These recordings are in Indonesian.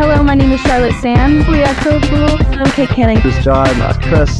Hello, my name is Charlotte Sands. We are so cool. I'm Kate Canning. This is John. That's Chris.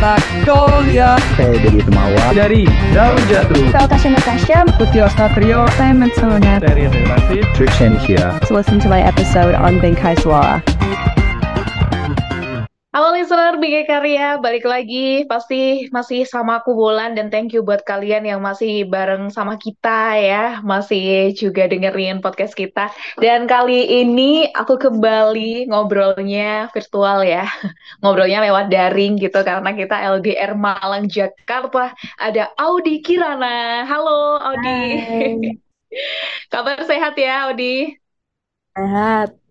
Magnolia Hey, dari Temawa. dari Daun Jatuh Natasha Natasha. Putih Ostatrio Simon Sona. dari Relasi Trishan here. To listen to my episode on Bengkai Suara. Halo listener BG Karya, balik lagi pasti masih sama aku Bolan dan thank you buat kalian yang masih bareng sama kita ya, masih juga dengerin podcast kita. Dan kali ini aku kembali ngobrolnya virtual ya, ngobrolnya lewat daring gitu karena kita LDR Malang Jakarta. Ada Audi Kirana, halo Audi. Kabar sehat ya Audi? Sehat.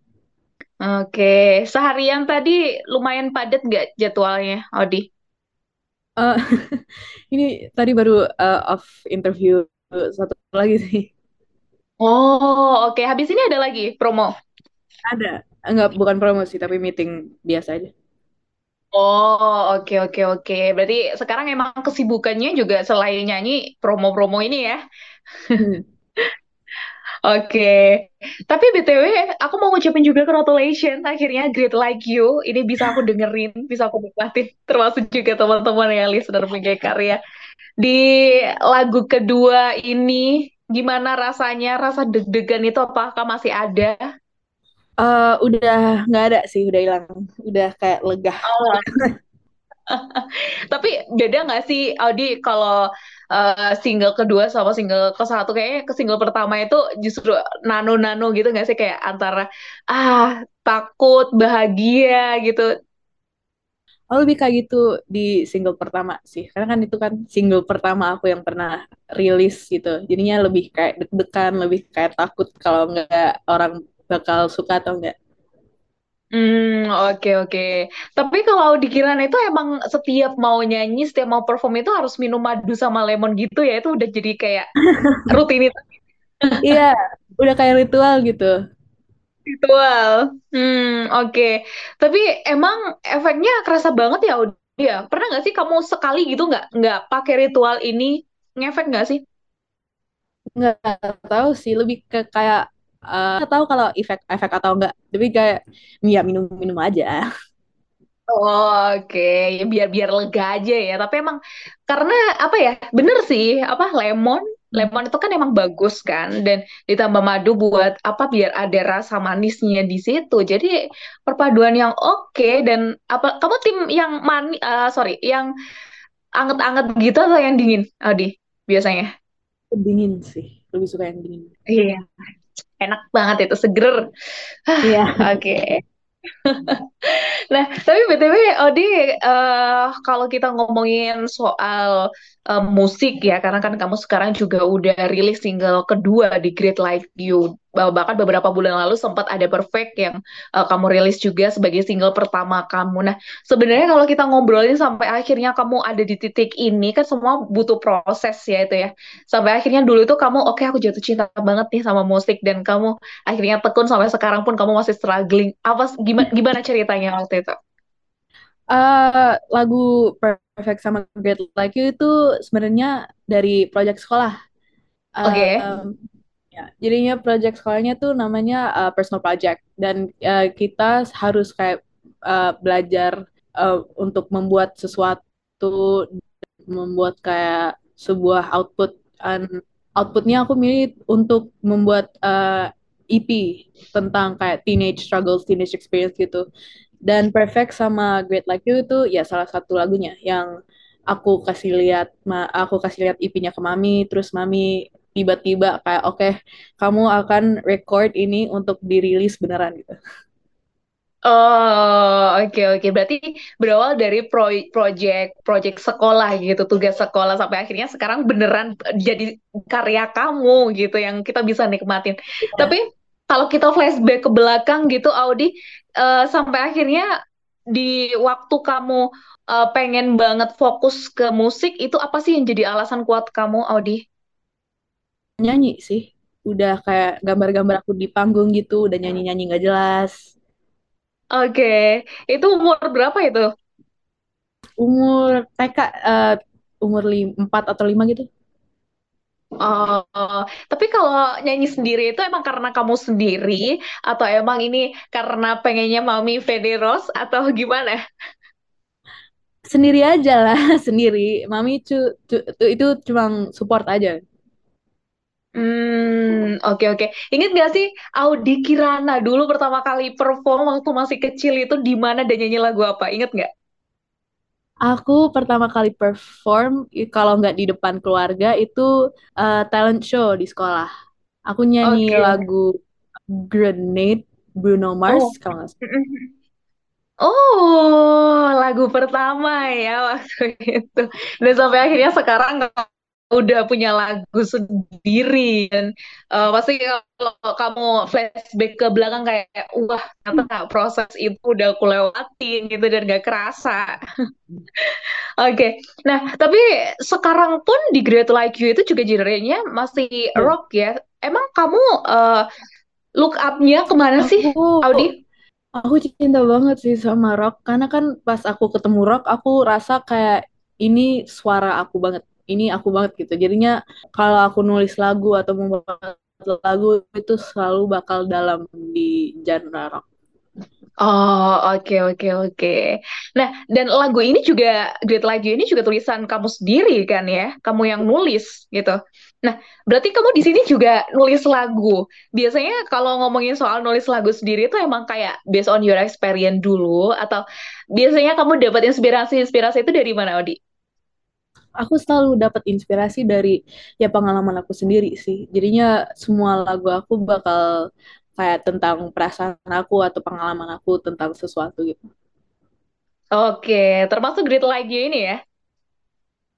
Oke, seharian tadi lumayan padat nggak jadwalnya, Audi? Eh, ini tadi baru eh, off interview satu lagi sih. Oh, oke. Habis ini ada lagi promo. Ada. Enggak, bukan promosi, tapi meeting biasa aja. Oh, oke, oke, oke. Berarti sekarang emang kesibukannya juga selain nyanyi, promo-promo ini ya? Oke. Tapi BTW, aku mau ngucapin juga congratulations. Akhirnya Great Like You. Ini bisa aku dengerin, bisa aku nikmatin. Termasuk juga teman-teman yang listener Bingkai Karya. Di lagu kedua ini, gimana rasanya? Rasa deg-degan itu apakah masih ada? Eh, udah nggak ada sih, udah hilang. Udah kayak lega. Tapi beda nggak sih Audi kalau uh, single kedua sama single ke satu kayaknya ke single pertama itu justru nano-nano gitu nggak sih kayak antara ah takut bahagia gitu. Oh, lebih kayak gitu di single pertama sih. Karena kan itu kan single pertama aku yang pernah rilis gitu. Jadinya lebih kayak deg-degan, lebih kayak takut kalau nggak orang bakal suka atau enggak. Hmm, oke oke. Tapi kalau di Kiran itu emang setiap mau nyanyi, setiap mau perform itu harus minum madu sama lemon gitu ya. Itu udah jadi kayak rutinitas Iya, udah kayak ritual gitu. ritual. Hmm, oke. Tapi emang efeknya kerasa banget ya, Audi ya. Pernah nggak sih kamu sekali gitu nggak nggak pakai ritual ini ngefek nggak sih? nggak tahu sih lebih ke kayak eh, nggak tahu kalau efek efek atau enggak tapi kayak ya minum minum aja Oh, Oke, Ya, biar biar lega aja ya. Tapi emang karena apa ya? Bener sih, apa lemon, lemon itu kan emang bagus kan, dan ditambah madu buat apa? Biar ada rasa manisnya di situ. Jadi perpaduan yang oke dan apa? Kamu tim yang mani, eh, sorry, yang anget-anget gitu atau yang dingin, Audi? Biasanya. dingin sih lebih suka yang dingin Iya, enak banget itu seger. iya Oke. Nah, tapi BTW, Odi, eh, kalau kita ngomongin soal eh, musik ya, karena kan kamu sekarang juga udah rilis single kedua di Great Like You. Bah- Bahkan beberapa bulan lalu sempat ada Perfect yang eh, kamu rilis juga sebagai single pertama kamu. Nah, sebenarnya kalau kita ngobrolin sampai akhirnya kamu ada di titik ini, kan semua butuh proses ya itu ya. Sampai akhirnya dulu itu kamu, oke aku jatuh cinta banget nih sama musik, dan kamu akhirnya tekun sampai sekarang pun kamu masih struggling. Apa gimana gimana ceritanya waktu itu? Eh, lagu Perfect sama Great Like You itu sebenarnya dari project sekolah Oke. Em, ya jadinya project sekolahnya tuh namanya eh, personal project dan eh, kita harus kayak eh, belajar eh, untuk membuat sesuatu membuat kayak sebuah output dan outputnya aku milih untuk membuat eh, EP tentang kayak teenage struggles, teenage experience gitu. Dan Perfect sama Great Like You itu ya salah satu lagunya yang aku kasih lihat, aku kasih lihat EP-nya ke Mami, terus Mami tiba-tiba kayak oke, kamu akan record ini untuk dirilis beneran gitu. Oh, oke oke. Berarti berawal dari pro project project sekolah gitu, tugas sekolah sampai akhirnya sekarang beneran jadi karya kamu gitu yang kita bisa nikmatin. Tapi kalau kita flashback ke belakang gitu, Audi, eh, sampai akhirnya di waktu kamu eh, pengen banget fokus ke musik, itu apa sih yang jadi alasan kuat kamu, Audi? Nyanyi sih, udah kayak gambar-gambar aku di panggung gitu, udah nyanyi-nyanyi nggak jelas. Oke, itu umur berapa itu? Umur TK, eh, umur 4 atau 5 gitu. Oh, tapi kalau nyanyi sendiri itu emang karena kamu sendiri atau emang ini karena pengennya Mami Fede Rose atau gimana? Sendiri aja lah, sendiri. Mami cu, cu- tu- itu cuma support aja. Hmm, oke oke. Ingat gak sih Audi Kirana dulu pertama kali perform waktu masih kecil itu di mana dan nyanyi lagu apa? Ingat nggak? Aku pertama kali perform, kalau nggak di depan keluarga, itu uh, talent show di sekolah. Aku nyanyi Oke. lagu Grenade Bruno Mars, Oh. kalau nggak salah. Oh, lagu pertama ya waktu itu. Dan sampai akhirnya sekarang udah punya lagu sendiri dan eh, pasti kalau kamu flashback ke belakang kayak wah ternyata proses itu udah aku lewatin gitu dan gak kerasa. Oke, Nah tapi sekarang pun di Great Like You itu juga genrenya masih Ya. rock ya. Emang kamu eh, look up-nya ke mana sih, Aku Audi? Aku cinta banget sih sama rock, karena kan pas aku ketemu rock, aku rasa kayak ini suara aku banget, ini aku banget gitu. Jadinya kalau aku nulis lagu atau membuat lagu itu selalu bakal dalam di genre rock. Oh, oke, oke, oke. Nah, dan lagu ini juga, Great Like You ini juga tulisan kamu sendiri kan ya? Kamu yang nulis gitu. Nah, berarti kamu di sini juga nulis lagu. Biasanya kalau ngomongin soal nulis lagu sendiri itu emang kayak based on your experience dulu, atau biasanya kamu dapat inspirasi-inspirasi itu dari mana, Odi? Aku selalu dapat inspirasi dari ya pengalaman aku sendiri sih. Jadinya semua lagu aku bakal kayak tentang perasaan aku atau pengalaman aku tentang sesuatu gitu. Oke, termasuk Great Like You ini ya?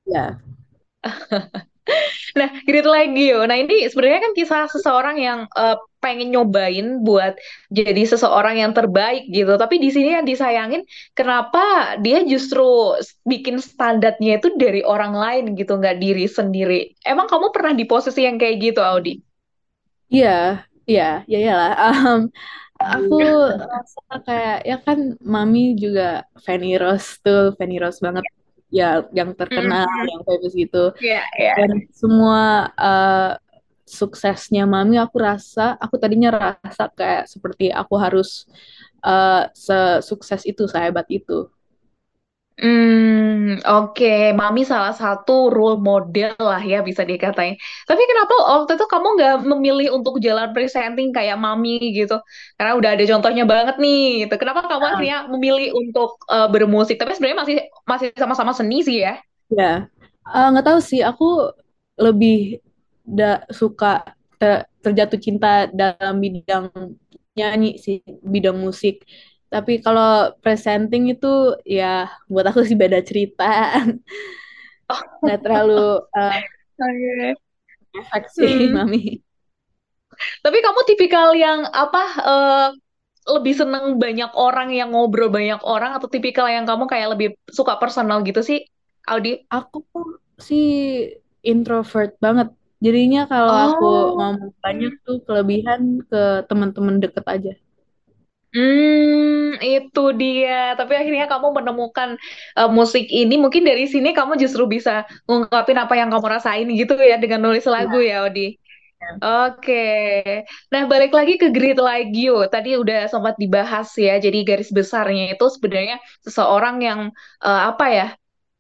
Ya. Nah, Great Like You. Nah, ini sebenarnya kan kisah seseorang yang eh, pengen nyobain buat jadi seseorang yang terbaik gitu. Tapi di sini yang disayangin, kenapa dia justru bikin standarnya itu dari orang lain gitu, nggak diri sendiri. Emang kamu pernah di posisi yang kayak gitu, Audi? Iya, iya, ya iyalah. Em, aku rasa kayak ya kan Mami juga Fanny Rose tuh, Fanny Rose banget ya yang terkenal, Mhm. yang famous gitu. Iya, iya. Dan semua eh, suksesnya Mami aku rasa, aku tadinya rasa kayak seperti aku harus eh, sesukses itu, sehebat itu. Hmm, oke, Mami salah satu role model lah ya bisa dikatain. Tapi kenapa waktu itu kamu nggak memilih untuk jalan presenting kayak Mami gitu? Karena udah ada contohnya banget nih, gitu. Kenapa kamu Ah, akhirnya memilih untuk eh, bermusik? Tapi sebenarnya masih masih sama-sama seni sih ya. Ya, Eh, nggak tahu sih, aku lebih da- suka te- terjatuh cinta dalam bidang nyanyi sih, bidang musik. Tapi kalau presenting itu ya buat aku sih beda cerita. Nggak terlalu eh, Oke. efek sih, Hmm. Mami. Tapi kamu tipikal yang apa? eh, lebih seneng banyak orang yang ngobrol banyak orang atau tipikal yang kamu kayak lebih suka personal gitu sih, Audi? Aku sih introvert banget. Jadinya kalau aku Oh. ngomong banyak tuh kelebihan ke teman-teman deket aja. Hmm, itu dia. Tapi akhirnya kamu menemukan uh, musik ini. Mungkin dari sini kamu justru bisa ngungkapin apa yang kamu rasain gitu ya dengan nulis lagu ya, Odi. Oke. Nah, balik lagi ke Great Like You. Tadi udah sempat dibahas ya. Jadi garis besarnya itu sebenarnya seseorang yang uh, apa ya?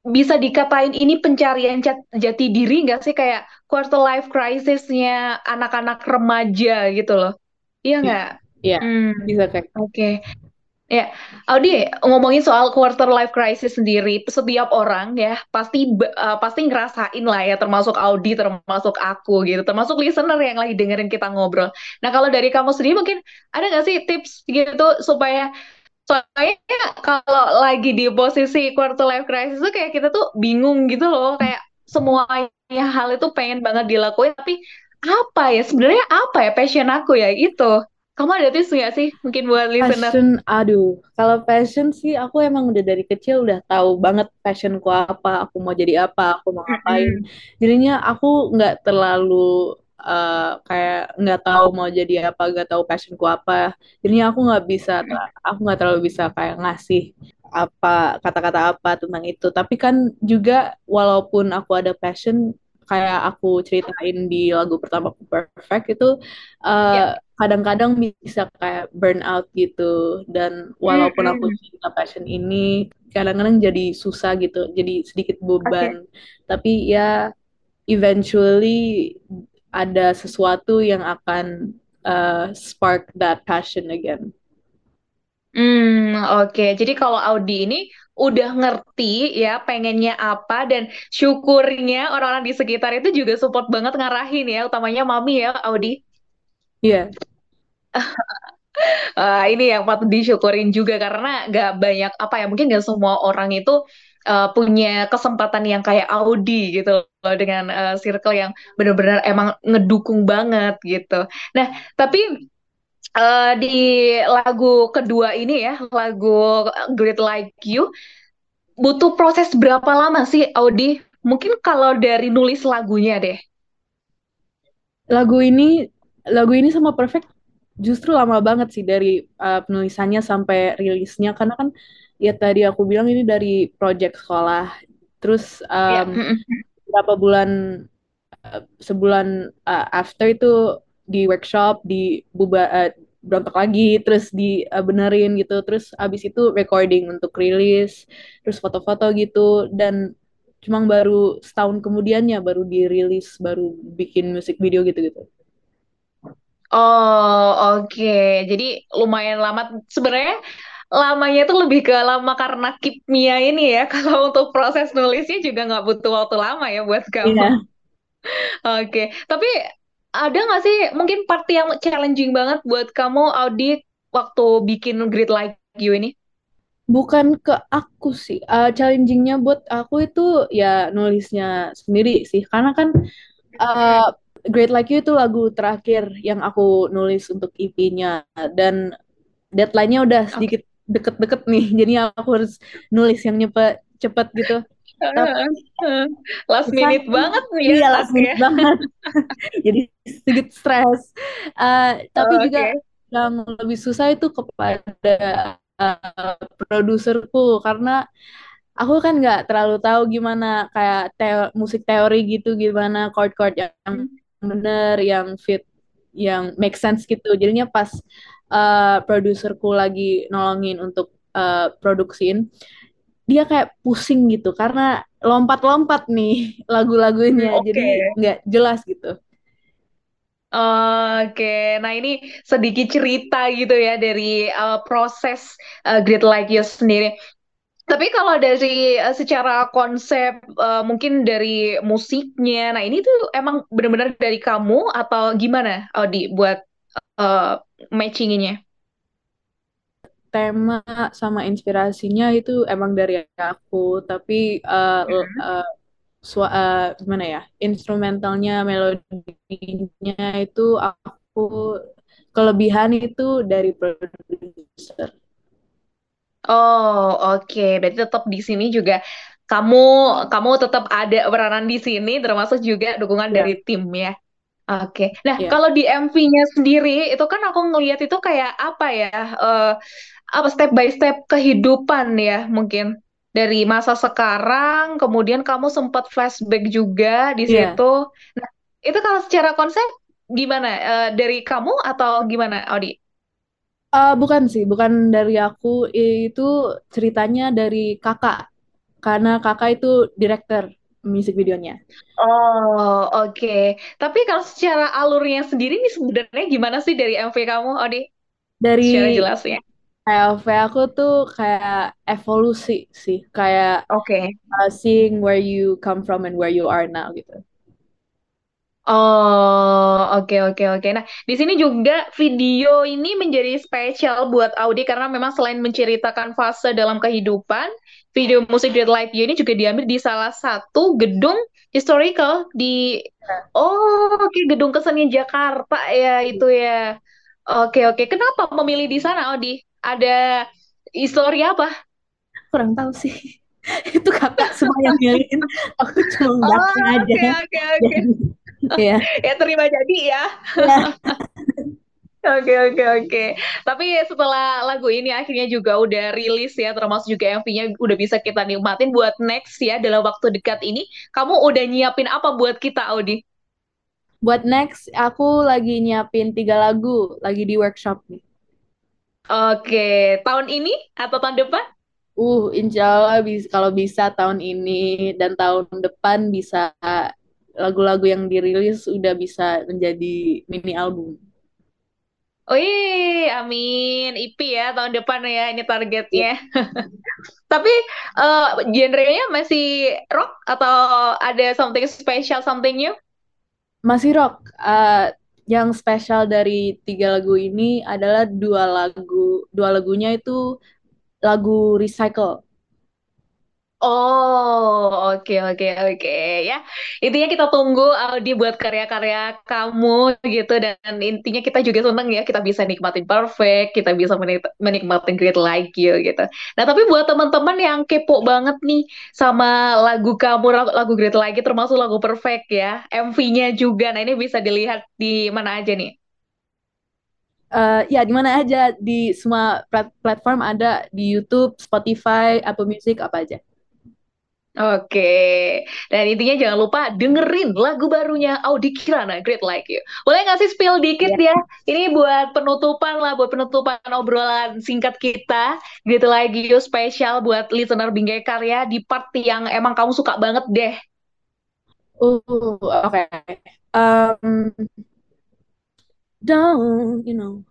Bisa dikatain ini pencarian jat- jati diri nggak sih kayak quarter life crisis-nya anak-anak remaja gitu loh. Iya nggak? Iya, Hmm. bisa kayak Oke, ya, Audi ngomongin soal quarter life crisis sendiri, setiap orang ya pasti eh, pasti ngerasain lah ya, termasuk Audi, termasuk aku gitu, termasuk listener yang lagi dengerin kita ngobrol. Nah, kalau dari kamu sendiri mungkin ada nggak sih tips gitu supaya soalnya kalau lagi di posisi quarter life crisis tuh kayak kita tuh bingung gitu loh, kayak semuanya hal itu pengen banget dilakuin, tapi apa ya sebenarnya apa ya passion aku ya itu. Kamu ada tips nggak sih mungkin buat listener? passion. Aduh, kalau passion sih aku emang udah dari kecil udah tahu banget passionku apa, aku mau jadi apa, aku mau ngapain. Jadinya aku nggak terlalu eh, kayak nggak tahu mau jadi apa, nggak tahu passionku apa. Jadinya aku nggak bisa, aku nggak terlalu bisa kayak ngasih apa kata-kata apa tentang itu. Tapi kan juga walaupun aku ada passion, kayak aku ceritain di lagu pertama Perfect itu uh, kadang-kadang bisa kayak burn out gitu dan walaupun aku cinta passion ini kadang-kadang jadi susah gitu jadi sedikit beban okay. tapi ya eventually ada sesuatu yang akan uh, spark that passion again. Hmm, oke. Okay. Jadi kalau Audi ini udah ngerti ya pengennya apa dan syukurnya orang-orang di sekitar itu juga support banget ngarahin ya, utamanya mami ya, Audi. Iya. uh, ini yang patut disyukurin juga karena gak banyak apa ya mungkin gak semua orang itu uh, punya kesempatan yang kayak Audi gitu loh dengan uh, circle yang benar-benar emang ngedukung banget gitu. Nah tapi uh, di lagu kedua ini ya, lagu Great Like You, butuh proses berapa lama sih, Audi? Mungkin kalau dari nulis lagunya deh. Lagu ini, lagu ini sama Perfect justru lama banget sih dari uh, penulisannya sampai rilisnya, karena kan ya tadi aku bilang ini dari project sekolah. Terus um, yeah. beberapa bulan, uh, sebulan uh, after itu di workshop di buba uh, berontak lagi terus dibenerin gitu terus abis itu recording untuk rilis terus foto-foto gitu dan cuma baru setahun kemudiannya baru dirilis baru bikin musik video gitu gitu oh oke okay. jadi lumayan lama sebenarnya lamanya itu lebih ke lama karena Mia ini ya kalau untuk proses nulisnya juga nggak butuh waktu lama ya buat kamu yeah. oke okay. tapi ada nggak sih mungkin part yang challenging banget buat kamu audit waktu bikin Great Like You ini? Bukan ke aku sih, uh, challengingnya buat aku itu ya nulisnya sendiri sih, karena kan uh, Great Like You itu lagu terakhir yang aku nulis untuk EP-nya dan deadline-nya udah sedikit okay. Deket-deket nih, jadi aku harus nulis yang cepet cepet gitu. last minute banget nih ya. Iya, last minute banget. Jadi sedikit stres. Uh, tapi oh, juga yang lebih susah itu kepada uh, produserku karena aku kan nggak terlalu tahu gimana kayak teo musik teori gitu gimana chord-chord yang hmm. bener yang fit yang make sense gitu jadinya pas uh, produserku lagi nolongin untuk uh, produksiin dia kayak pusing gitu karena lompat-lompat nih lagu-lagunya okay. jadi nggak jelas gitu. Oke, okay. nah ini sedikit cerita gitu ya dari uh, proses uh, Great Like You sendiri. Tapi kalau dari uh, secara konsep uh, mungkin dari musiknya, nah ini tuh emang benar-benar dari kamu atau gimana, Audi, buat uh, matchinginnya? tema sama inspirasinya itu emang dari aku tapi uh, uh, sua, uh, gimana ya instrumentalnya melodinya itu aku kelebihan itu dari produser oh oke okay. berarti tetap di sini juga kamu kamu tetap ada peranan di sini termasuk juga dukungan yeah. dari tim ya Oke, nah yeah. kalau di MV-nya sendiri itu kan aku ngelihat itu kayak apa ya? Uh, apa step by step kehidupan ya mungkin dari masa sekarang kemudian kamu sempat flashback juga di yeah. situ. Nah, itu kalau secara konsep gimana uh, dari kamu atau gimana Audi? Uh, bukan sih, bukan dari aku. Itu ceritanya dari kakak. Karena kakak itu director musik videonya. Oh, oke. Okay. Tapi kalau secara alurnya sendiri nih sebenarnya gimana sih dari MV kamu, Odi? Dari secara jelasnya. LV aku tuh kayak evolusi sih, kayak okay. uh, seeing where you come from and where you are now gitu. Oh, oke oke oke. Nah, di sini juga video ini menjadi spesial buat Audi karena memang selain menceritakan fase dalam kehidupan, video musik Great Light You ini juga diambil di salah satu gedung historical di Oh, oke okay, gedung kesenian Jakarta ya itu ya. Oke oke. Kenapa memilih di sana, Audi? ada histori apa? Kurang tahu sih. itu kakak semua yang milihin. Aku cuma oh, aja. Oke oke oke. Ya terima jadi ya. Oke oke oke. Tapi setelah lagu ini akhirnya juga udah rilis ya, termasuk juga MV-nya udah bisa kita nikmatin buat next ya dalam waktu dekat ini. Kamu udah nyiapin apa buat kita, Audi? Buat next, aku lagi nyiapin tiga lagu, lagi di workshop nih. Oke, tahun ini atau tahun depan? Uh, insya Allah bisa, kalau bisa tahun ini dan tahun depan bisa lagu-lagu yang dirilis udah bisa menjadi mini album. Wih, amin. IP ya tahun depan ya ini targetnya. Tapi uh, genrenya masih rock atau ada something special, something new? Masih rock. Uh, yang spesial dari tiga lagu ini adalah dua lagu, dua lagunya itu lagu recycle. Oh, oke oke oke ya. Intinya kita tunggu Audi buat karya-karya kamu gitu dan intinya kita juga seneng ya kita bisa nikmatin perfect, kita bisa menikmati great like you gitu. Nah, tapi buat teman-teman yang kepo banget nih sama lagu kamu lagu great like you termasuk lagu perfect ya, MV-nya juga. Nah, ini bisa dilihat di mana aja nih? Uh, ya di mana aja di semua platform ada di YouTube, Spotify, Apple Music apa aja. Oke, dan intinya jangan lupa dengerin lagu barunya Audi Kirana, Great Like You. Boleh ngasih spill dikit yeah. ya? Ini buat penutupan lah, buat penutupan obrolan singkat kita. Great Like You spesial buat listener Bingkai Karya di part yang emang kamu suka banget deh. Uh, oke. Okay. Um, don't, you know,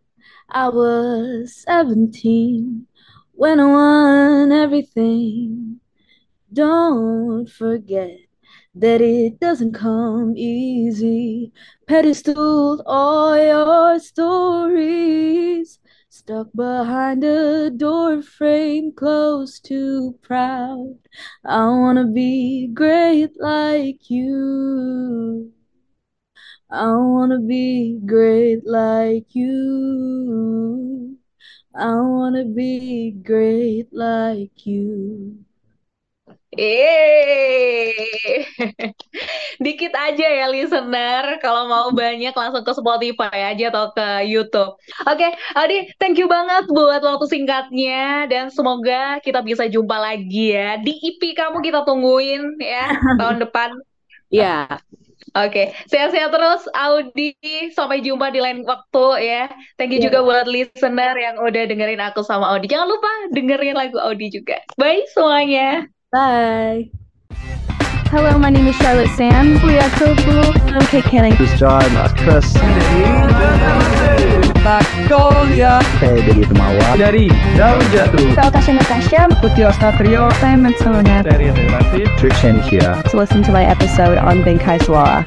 I was 17 when I won everything. Don't forget that it doesn't come easy. Pedestal all your stories. Stuck behind a door frame, close to proud. I wanna be great like you. I wanna be great like you. I wanna be great like you. Eh, dikit aja ya listener. Kalau mau banyak langsung ke Spotify aja atau ke YouTube. Oke, okay, Adi, thank you banget buat waktu singkatnya dan semoga kita bisa jumpa lagi ya di IP kamu kita tungguin ya tahun depan. Iya. Yeah. Oke, okay. sehat-sehat terus Audi. Sampai jumpa di lain waktu ya. Thank you yeah. juga buat listener yang udah dengerin aku sama Audi. Jangan lupa dengerin lagu Audi juga. Bye semuanya. Bye. Hello, my name is Charlotte Sam. We are so cool. I'm Kate Canning. This is John. That's Chris. Magnolia. Saya dari Temawa. Dari Daun Jatuh. Saya Tasha Natasha. Putih Ostatrio. Saya Matsona. Dari Relatif. Trick Shanishia. To listen to my episode on Benkai Suara.